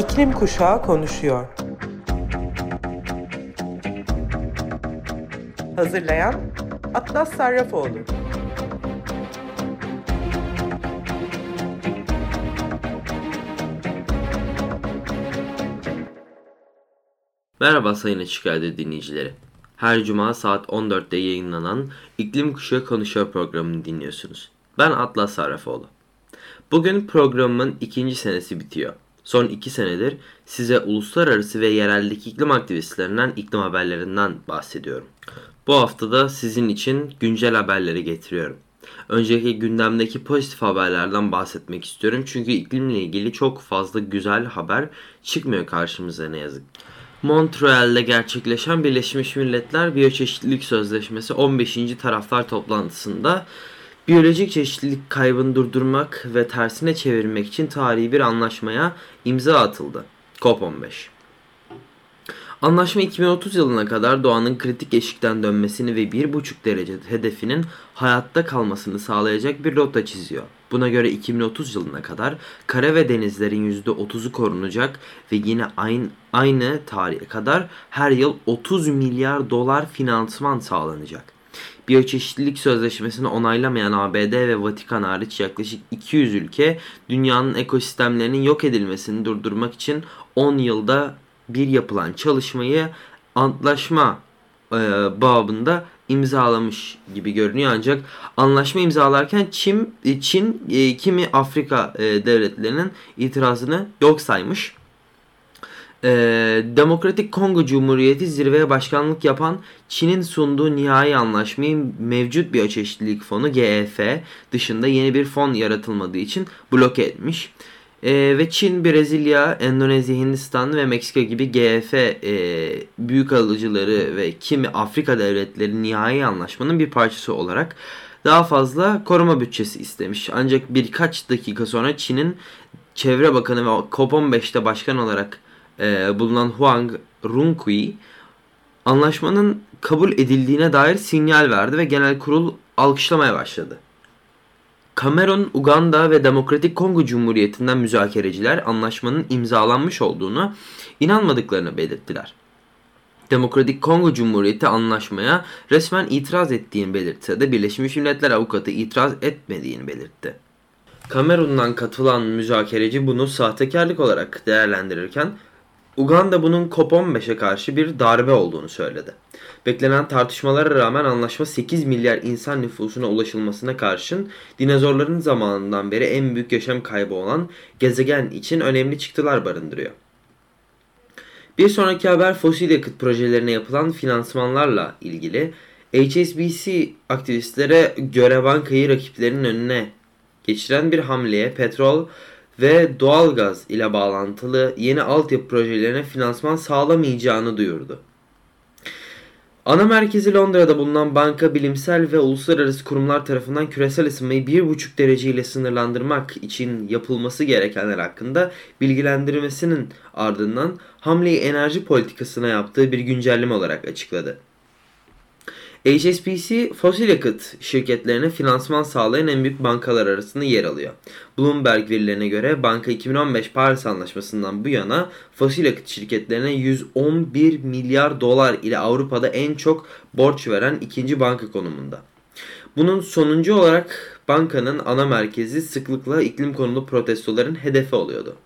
İklim Kuşağı konuşuyor. Hazırlayan Atlas Sarrafoğlu. Merhaba Sayın Açık dinleyicileri. Her cuma saat 14'te yayınlanan İklim Kuşağı Konuşuyor programını dinliyorsunuz. Ben Atlas Sarrafoğlu. Bugün programımın ikinci senesi bitiyor. Son iki senedir size uluslararası ve yereldeki iklim aktivistlerinden, iklim haberlerinden bahsediyorum. Bu haftada sizin için güncel haberleri getiriyorum. Önceki gündemdeki pozitif haberlerden bahsetmek istiyorum. Çünkü iklimle ilgili çok fazla güzel haber çıkmıyor karşımıza ne yazık. Montreal'de gerçekleşen Birleşmiş Milletler Biyoçeşitlilik Sözleşmesi 15. taraflar toplantısında biyolojik çeşitlilik kaybını durdurmak ve tersine çevirmek için tarihi bir anlaşmaya imza atıldı. COP15. Anlaşma 2030 yılına kadar doğanın kritik eşikten dönmesini ve 1,5 derece hedefinin hayatta kalmasını sağlayacak bir rota çiziyor. Buna göre 2030 yılına kadar kara ve denizlerin %30'u korunacak ve yine aynı, aynı tarihe kadar her yıl 30 milyar dolar finansman sağlanacak. Biyoçeşitlilik Sözleşmesi'ni onaylamayan ABD ve Vatikan hariç yaklaşık 200 ülke dünyanın ekosistemlerinin yok edilmesini durdurmak için 10 yılda bir yapılan çalışmayı antlaşma e, babında imzalamış gibi görünüyor ancak anlaşma imzalarken Çin, Çin e, kimi Afrika e, devletlerinin itirazını yok saymış. E, Demokratik Kongo Cumhuriyeti zirveye başkanlık yapan Çin'in sunduğu nihai anlaşmayı mevcut bir çeşitlilik fonu GEF dışında yeni bir fon yaratılmadığı için bloke etmiş. E, ve Çin, Brezilya, Endonezya, Hindistan ve Meksika gibi GF e, büyük alıcıları ve kimi Afrika devletleri nihai anlaşmanın bir parçası olarak daha fazla koruma bütçesi istemiş. Ancak birkaç dakika sonra Çin'in Çevre Bakanı ve COP15'te başkan olarak e, bulunan Huang Runkui anlaşmanın kabul edildiğine dair sinyal verdi ve genel kurul alkışlamaya başladı. Kamerun, Uganda ve Demokratik Kongo Cumhuriyeti'nden müzakereciler anlaşmanın imzalanmış olduğunu inanmadıklarını belirttiler. Demokratik Kongo Cumhuriyeti anlaşmaya resmen itiraz ettiğini belirtse de Birleşmiş Milletler avukatı itiraz etmediğini belirtti. Kamerun'dan katılan müzakereci bunu sahtekarlık olarak değerlendirirken Uganda bunun COP15'e karşı bir darbe olduğunu söyledi. Beklenen tartışmalara rağmen anlaşma 8 milyar insan nüfusuna ulaşılmasına karşın dinozorların zamanından beri en büyük yaşam kaybı olan gezegen için önemli çıktılar barındırıyor. Bir sonraki haber fosil yakıt projelerine yapılan finansmanlarla ilgili HSBC aktivistlere göre bankayı rakiplerinin önüne geçiren bir hamleye petrol ve doğalgaz ile bağlantılı yeni altyapı projelerine finansman sağlamayacağını duyurdu. Ana merkezi Londra'da bulunan banka bilimsel ve uluslararası kurumlar tarafından küresel ısınmayı 1,5 derece ile sınırlandırmak için yapılması gerekenler hakkında bilgilendirmesinin ardından hamleyi enerji politikasına yaptığı bir güncelleme olarak açıkladı. HSBC fosil yakıt şirketlerine finansman sağlayan en büyük bankalar arasında yer alıyor. Bloomberg verilerine göre banka 2015 Paris Anlaşması'ndan bu yana fosil yakıt şirketlerine 111 milyar dolar ile Avrupa'da en çok borç veren ikinci banka konumunda. Bunun sonuncu olarak bankanın ana merkezi sıklıkla iklim konulu protestoların hedefi oluyordu.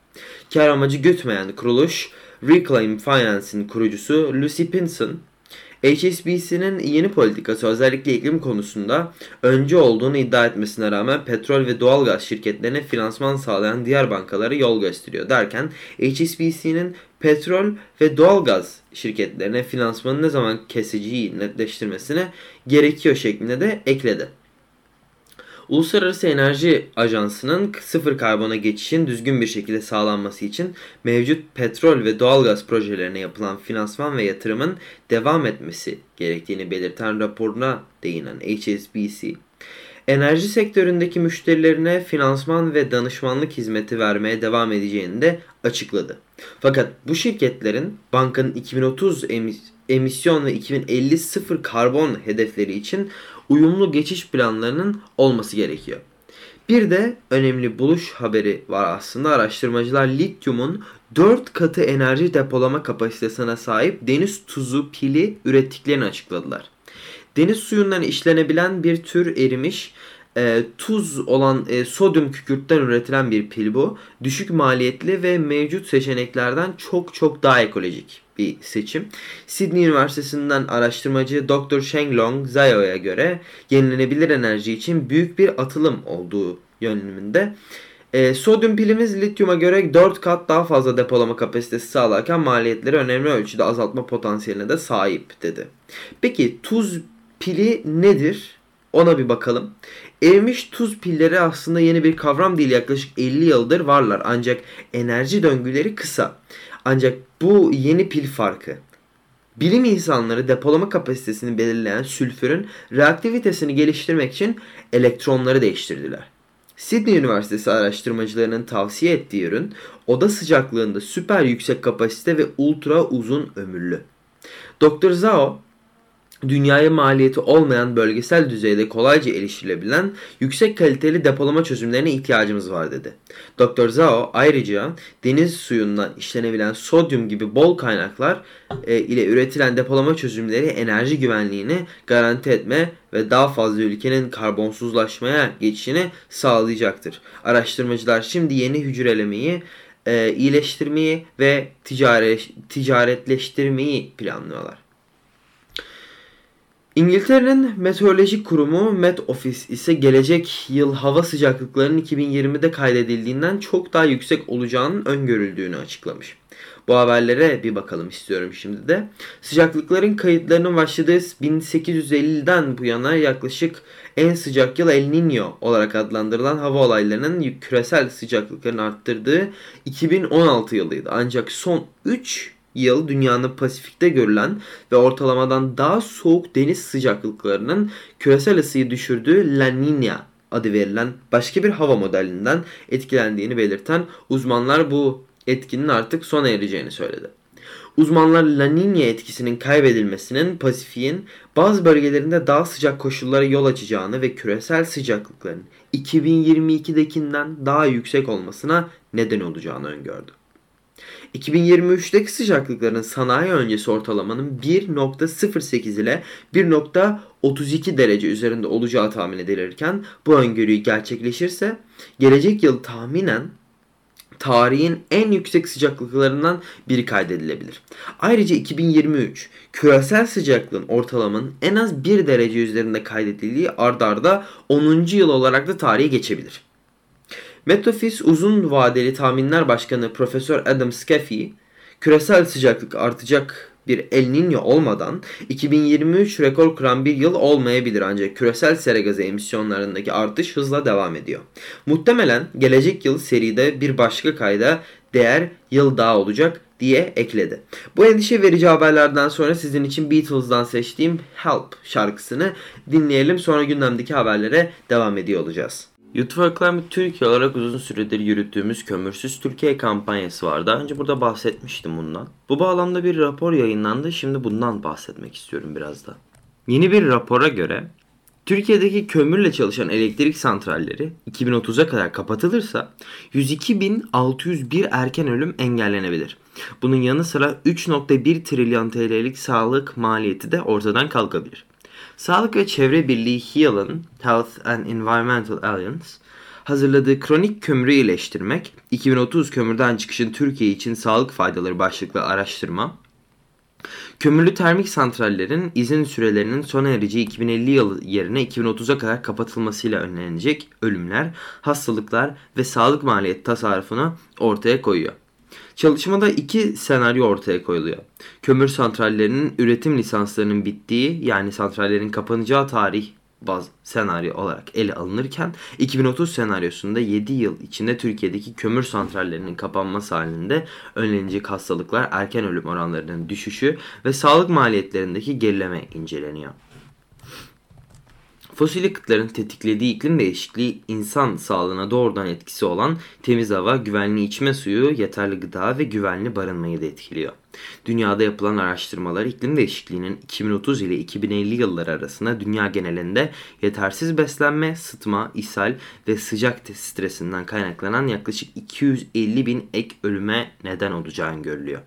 Kar amacı gütmeyen kuruluş Reclaim Finance'in kurucusu Lucy Pinson HSBC'nin yeni politikası özellikle iklim konusunda önce olduğunu iddia etmesine rağmen petrol ve doğalgaz şirketlerine finansman sağlayan diğer bankalara yol gösteriyor derken HSBC'nin petrol ve doğalgaz şirketlerine finansmanı ne zaman keseceği netleştirmesine gerekiyor şeklinde de ekledi. Uluslararası Enerji Ajansı'nın sıfır karbona geçişin düzgün bir şekilde sağlanması için mevcut petrol ve doğalgaz projelerine yapılan finansman ve yatırımın devam etmesi gerektiğini belirten raporuna değinen HSBC, enerji sektöründeki müşterilerine finansman ve danışmanlık hizmeti vermeye devam edeceğini de açıkladı. Fakat bu şirketlerin bankanın 2030 emis emisyon ve 2050 sıfır karbon hedefleri için uyumlu geçiş planlarının olması gerekiyor. Bir de önemli buluş haberi var aslında. Araştırmacılar lityumun 4 katı enerji depolama kapasitesine sahip deniz tuzu pili ürettiklerini açıkladılar. Deniz suyundan işlenebilen bir tür erimiş e, tuz olan e, sodyum kükürtten üretilen bir pil bu. Düşük maliyetli ve mevcut seçeneklerden çok çok daha ekolojik bir seçim. Sydney Üniversitesi'nden araştırmacı Dr. Shenglong Zayo'ya göre yenilenebilir enerji için büyük bir atılım olduğu yönümünde. E, sodyum pilimiz lityuma göre 4 kat daha fazla depolama kapasitesi sağlarken maliyetleri önemli ölçüde azaltma potansiyeline de sahip dedi. Peki tuz pili nedir? Ona bir bakalım. Erimiş tuz pilleri aslında yeni bir kavram değil. Yaklaşık 50 yıldır varlar. Ancak enerji döngüleri kısa. Ancak bu yeni pil farkı. Bilim insanları depolama kapasitesini belirleyen sülfürün reaktivitesini geliştirmek için elektronları değiştirdiler. Sydney Üniversitesi araştırmacılarının tavsiye ettiği ürün oda sıcaklığında süper yüksek kapasite ve ultra uzun ömürlü. Dr. Zhao dünyaya maliyeti olmayan bölgesel düzeyde kolayca erişilebilen yüksek kaliteli depolama çözümlerine ihtiyacımız var dedi. Dr. Zhao ayrıca deniz suyundan işlenebilen sodyum gibi bol kaynaklar e, ile üretilen depolama çözümleri enerji güvenliğini garanti etme ve daha fazla ülkenin karbonsuzlaşmaya geçişini sağlayacaktır. Araştırmacılar şimdi yeni hücrelemeyi e, iyileştirmeyi ve ticaret, ticaretleştirmeyi planlıyorlar. İngiltere'nin meteorolojik kurumu Met Office ise gelecek yıl hava sıcaklıklarının 2020'de kaydedildiğinden çok daha yüksek olacağının öngörüldüğünü açıklamış. Bu haberlere bir bakalım istiyorum şimdi de. Sıcaklıkların kayıtlarının başladığı 1850'den bu yana yaklaşık en sıcak yıl El Niño olarak adlandırılan hava olaylarının küresel sıcaklıkların arttırdığı 2016 yılıydı. Ancak son 3 yıl dünyanın Pasifik'te görülen ve ortalamadan daha soğuk deniz sıcaklıklarının küresel ısıyı düşürdüğü La Niña adı verilen başka bir hava modelinden etkilendiğini belirten uzmanlar bu etkinin artık sona ereceğini söyledi. Uzmanlar La Niña etkisinin kaybedilmesinin Pasifik'in bazı bölgelerinde daha sıcak koşullara yol açacağını ve küresel sıcaklıkların 2022'dekinden daha yüksek olmasına neden olacağını öngördü. 2023'teki sıcaklıkların sanayi öncesi ortalamanın 1.08 ile 1.32 derece üzerinde olacağı tahmin edilirken bu öngörüyü gerçekleşirse gelecek yıl tahminen tarihin en yüksek sıcaklıklarından biri kaydedilebilir. Ayrıca 2023 küresel sıcaklığın ortalamanın en az 1 derece üzerinde kaydedildiği ardarda 10. yıl olarak da tarihe geçebilir. Metofis Uzun Vadeli Tahminler Başkanı Profesör Adam Scaffey, küresel sıcaklık artacak bir El Niño olmadan 2023 rekor kıran bir yıl olmayabilir ancak küresel sera gazı emisyonlarındaki artış hızla devam ediyor. Muhtemelen gelecek yıl seride bir başka kayda değer yıl daha olacak diye ekledi. Bu endişe verici haberlerden sonra sizin için Beatles'dan seçtiğim Help şarkısını dinleyelim sonra gündemdeki haberlere devam ediyor olacağız. YouTube Climate Türkiye olarak uzun süredir yürüttüğümüz Kömürsüz Türkiye kampanyası var. Daha önce burada bahsetmiştim bundan. Bu bağlamda bir rapor yayınlandı. Şimdi bundan bahsetmek istiyorum biraz da. Yeni bir rapora göre Türkiye'deki kömürle çalışan elektrik santralleri 2030'a kadar kapatılırsa 102.601 erken ölüm engellenebilir. Bunun yanı sıra 3.1 trilyon TL'lik sağlık maliyeti de ortadan kalkabilir. Sağlık ve Çevre Birliği HEAL'ın Health and Environmental Alliance hazırladığı kronik kömürü iyileştirmek, 2030 kömürden çıkışın Türkiye için sağlık faydaları başlıklı araştırma, kömürlü termik santrallerin izin sürelerinin sona ereceği 2050 yıl yerine 2030'a kadar kapatılmasıyla önlenecek ölümler, hastalıklar ve sağlık maliyet tasarrufunu ortaya koyuyor. Çalışmada iki senaryo ortaya koyuluyor. Kömür santrallerinin üretim lisanslarının bittiği yani santrallerin kapanacağı tarih baz senaryo olarak ele alınırken 2030 senaryosunda 7 yıl içinde Türkiye'deki kömür santrallerinin kapanması halinde önlenecek hastalıklar, erken ölüm oranlarının düşüşü ve sağlık maliyetlerindeki gerileme inceleniyor. Fosil yakıtların tetiklediği iklim değişikliği insan sağlığına doğrudan etkisi olan temiz hava, güvenli içme suyu, yeterli gıda ve güvenli barınmayı da etkiliyor. Dünyada yapılan araştırmalar iklim değişikliğinin 2030 ile 2050 yılları arasında dünya genelinde yetersiz beslenme, sıtma, ishal ve sıcak stresinden kaynaklanan yaklaşık 250 bin ek ölüme neden olacağını görülüyor.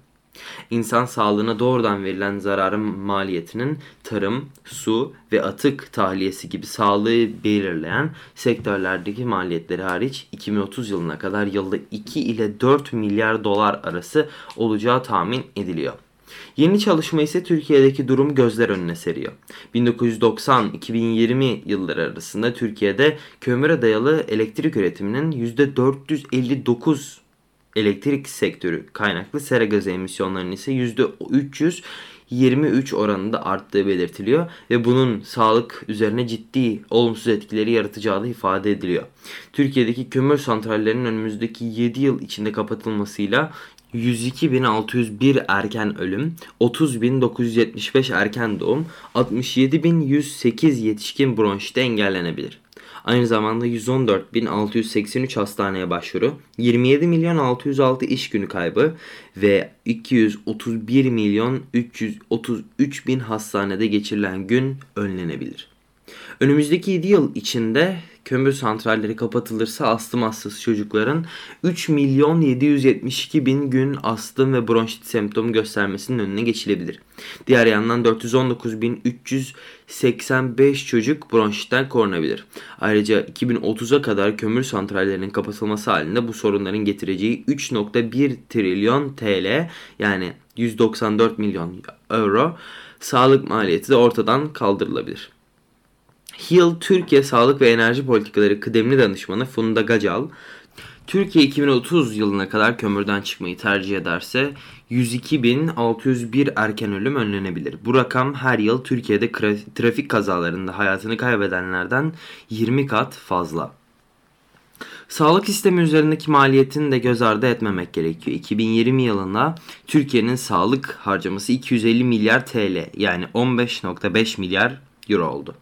İnsan sağlığına doğrudan verilen zararın maliyetinin tarım, su ve atık tahliyesi gibi sağlığı belirleyen sektörlerdeki maliyetleri hariç 2030 yılına kadar yılda 2 ile 4 milyar dolar arası olacağı tahmin ediliyor. Yeni çalışma ise Türkiye'deki durum gözler önüne seriyor. 1990-2020 yılları arasında Türkiye'de kömüre dayalı elektrik üretiminin %459 elektrik sektörü kaynaklı sera gazı emisyonlarının ise %323 oranında arttığı belirtiliyor ve bunun sağlık üzerine ciddi olumsuz etkileri yaratacağı da ifade ediliyor. Türkiye'deki kömür santrallerinin önümüzdeki 7 yıl içinde kapatılmasıyla 102.601 erken ölüm, 30.975 erken doğum, 67.108 yetişkin bronşite engellenebilir. Aynı zamanda 114.683 hastaneye başvuru, 27 milyon 606 iş günü kaybı ve 231 milyon 333 bin hastanede geçirilen gün önlenebilir. Önümüzdeki 7 yıl içinde kömür santralleri kapatılırsa astım hastası çocukların 3 milyon 772 bin gün astım ve bronşit semptomu göstermesinin önüne geçilebilir. Diğer yandan 419 bin 385 çocuk bronşitten korunabilir. Ayrıca 2030'a kadar kömür santrallerinin kapatılması halinde bu sorunların getireceği 3.1 trilyon TL yani 194 milyon euro sağlık maliyeti de ortadan kaldırılabilir. Hill Türkiye Sağlık ve Enerji Politikaları Kıdemli Danışmanı Funda Gacal, Türkiye 2030 yılına kadar kömürden çıkmayı tercih ederse 102.601 erken ölüm önlenebilir. Bu rakam her yıl Türkiye'de trafik kazalarında hayatını kaybedenlerden 20 kat fazla. Sağlık sistemi üzerindeki maliyetini de göz ardı etmemek gerekiyor. 2020 yılında Türkiye'nin sağlık harcaması 250 milyar TL yani 15.5 milyar euro oldu.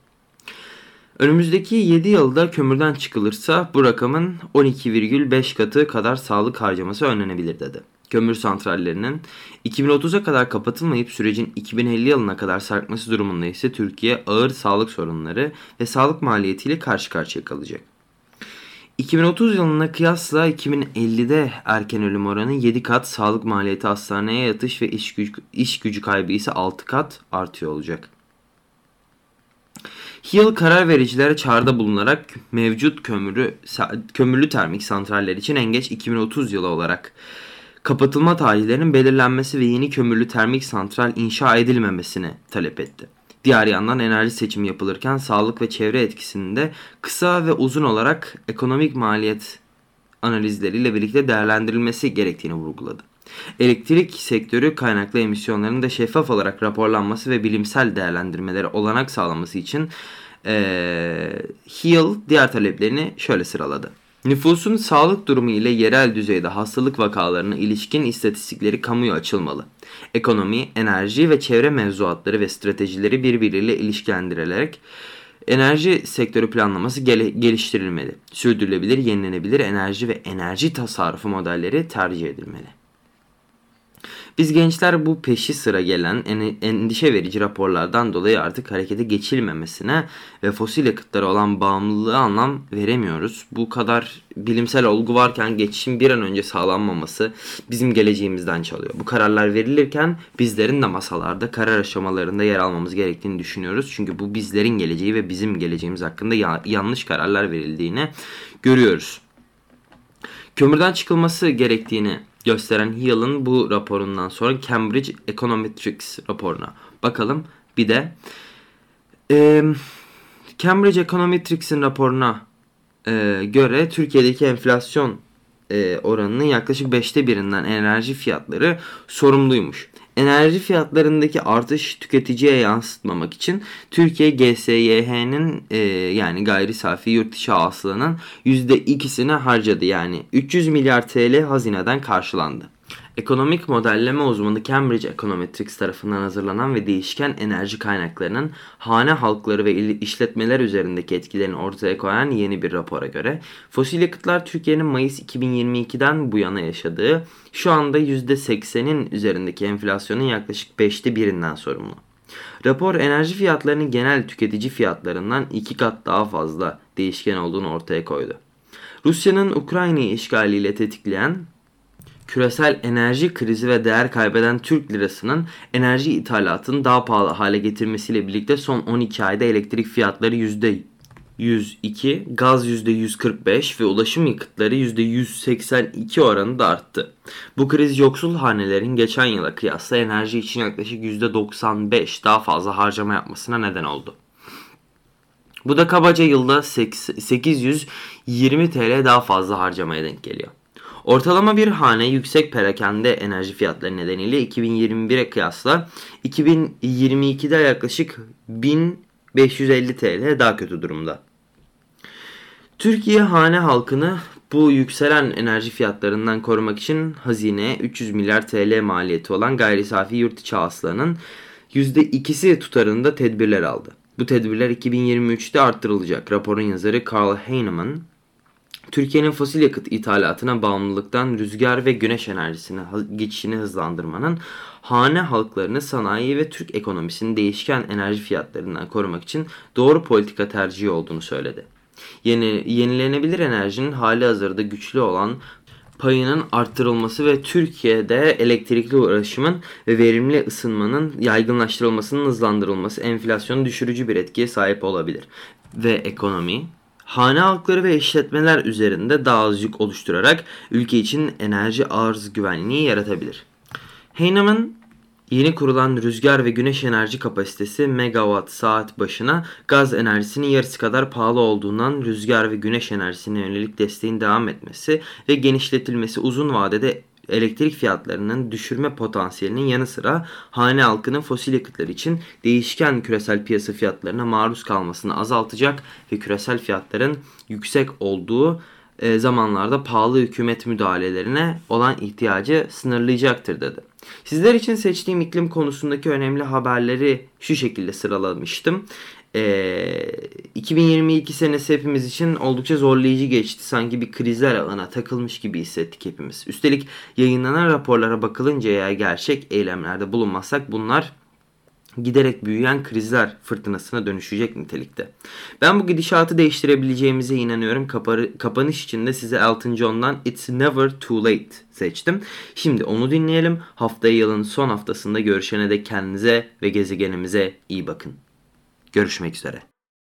Önümüzdeki 7 yılda kömürden çıkılırsa bu rakamın 12,5 katı kadar sağlık harcaması önlenebilir dedi. Kömür santrallerinin 2030'a kadar kapatılmayıp sürecin 2050 yılına kadar sarkması durumunda ise Türkiye ağır sağlık sorunları ve sağlık maliyetiyle karşı karşıya kalacak. 2030 yılına kıyasla 2050'de erken ölüm oranı 7 kat, sağlık maliyeti hastaneye yatış ve iş gücü, iş gücü kaybı ise 6 kat artıyor olacak. Hill karar vericilere çağrıda bulunarak mevcut kömürü, kömürlü termik santraller için en geç 2030 yılı olarak kapatılma tarihlerinin belirlenmesi ve yeni kömürlü termik santral inşa edilmemesini talep etti. Diğer yandan enerji seçimi yapılırken sağlık ve çevre etkisinin de kısa ve uzun olarak ekonomik maliyet analizleriyle birlikte değerlendirilmesi gerektiğini vurguladı. Elektrik sektörü kaynaklı emisyonların da şeffaf olarak raporlanması ve bilimsel değerlendirmelere olanak sağlaması için ee, Hill diğer taleplerini şöyle sıraladı. Nüfusun sağlık durumu ile yerel düzeyde hastalık vakalarına ilişkin istatistikleri kamuya açılmalı. Ekonomi, enerji ve çevre mevzuatları ve stratejileri birbiriyle ilişkilendirilerek enerji sektörü planlaması gel geliştirilmeli. Sürdürülebilir, yenilenebilir enerji ve enerji tasarrufu modelleri tercih edilmeli. Biz gençler bu peşi sıra gelen endişe verici raporlardan dolayı artık harekete geçilmemesine ve fosil yakıtlara olan bağımlılığı anlam veremiyoruz. Bu kadar bilimsel olgu varken geçişin bir an önce sağlanmaması bizim geleceğimizden çalıyor. Bu kararlar verilirken bizlerin de masalarda karar aşamalarında yer almamız gerektiğini düşünüyoruz. Çünkü bu bizlerin geleceği ve bizim geleceğimiz hakkında ya yanlış kararlar verildiğini görüyoruz. Kömürden çıkılması gerektiğini gösteren Hill'ın bu raporundan sonra Cambridge Econometrics raporuna bakalım. Bir de e, Cambridge Econometrics'in raporuna e, göre Türkiye'deki enflasyon e, oranının yaklaşık 5'te birinden enerji fiyatları sorumluymuş enerji fiyatlarındaki artış tüketiciye yansıtmamak için Türkiye GSYH'nin e, yani gayri safi yurt dışı hasılanın %2'sini harcadı. Yani 300 milyar TL hazineden karşılandı. Ekonomik modelleme uzmanı Cambridge Econometrics tarafından hazırlanan ve değişken enerji kaynaklarının hane halkları ve işletmeler üzerindeki etkilerini ortaya koyan yeni bir rapora göre fosil yakıtlar Türkiye'nin Mayıs 2022'den bu yana yaşadığı şu anda %80'in üzerindeki enflasyonun yaklaşık 5'te birinden sorumlu. Rapor enerji fiyatlarının genel tüketici fiyatlarından iki kat daha fazla değişken olduğunu ortaya koydu. Rusya'nın Ukrayna'yı işgaliyle tetikleyen küresel enerji krizi ve değer kaybeden Türk lirasının enerji ithalatını daha pahalı hale getirmesiyle birlikte son 12 ayda elektrik fiyatları %102, gaz %145 ve ulaşım yakıtları %182 oranında arttı. Bu kriz yoksul hanelerin geçen yıla kıyasla enerji için yaklaşık %95 daha fazla harcama yapmasına neden oldu. Bu da kabaca yılda 820 TL daha fazla harcamaya denk geliyor. Ortalama bir hane yüksek perakende enerji fiyatları nedeniyle 2021'e kıyasla 2022'de yaklaşık 1550 TL daha kötü durumda. Türkiye hane halkını bu yükselen enerji fiyatlarından korumak için hazineye 300 milyar TL maliyeti olan gayri safi yurt içi hasılanın %2'si tutarında tedbirler aldı. Bu tedbirler 2023'te arttırılacak. Raporun yazarı Carl Heinemann Türkiye'nin fosil yakıt ithalatına bağımlılıktan rüzgar ve güneş enerjisine geçişini hızlandırmanın hane halklarını sanayi ve Türk ekonomisinin değişken enerji fiyatlarından korumak için doğru politika tercihi olduğunu söyledi. Yeni, yenilenebilir enerjinin hali hazırda güçlü olan payının arttırılması ve Türkiye'de elektrikli ulaşımın ve verimli ısınmanın yaygınlaştırılmasının hızlandırılması enflasyonu düşürücü bir etkiye sahip olabilir. Ve ekonomi hane halkları ve işletmeler üzerinde daha az yük oluşturarak ülke için enerji arz güvenliği yaratabilir. Heinemann Yeni kurulan rüzgar ve güneş enerji kapasitesi megawatt saat başına gaz enerjisinin yarısı kadar pahalı olduğundan rüzgar ve güneş enerjisine yönelik desteğin devam etmesi ve genişletilmesi uzun vadede elektrik fiyatlarının düşürme potansiyelinin yanı sıra hane halkının fosil yakıtlar için değişken küresel piyasa fiyatlarına maruz kalmasını azaltacak ve küresel fiyatların yüksek olduğu e, zamanlarda pahalı hükümet müdahalelerine olan ihtiyacı sınırlayacaktır dedi. Sizler için seçtiğim iklim konusundaki önemli haberleri şu şekilde sıralamıştım. Ee, 2022 senesi hepimiz için oldukça zorlayıcı geçti. Sanki bir krizler alana takılmış gibi hissettik hepimiz. Üstelik yayınlanan raporlara bakılınca eğer gerçek eylemlerde bulunmazsak bunlar giderek büyüyen krizler fırtınasına dönüşecek nitelikte. Ben bu gidişatı değiştirebileceğimize inanıyorum. Kaparı, kapanış için de size Elton John'dan It's Never Too Late seçtim. Şimdi onu dinleyelim. Haftaya yılın son haftasında görüşene de kendinize ve gezegenimize iyi bakın. Görüşmek üzere.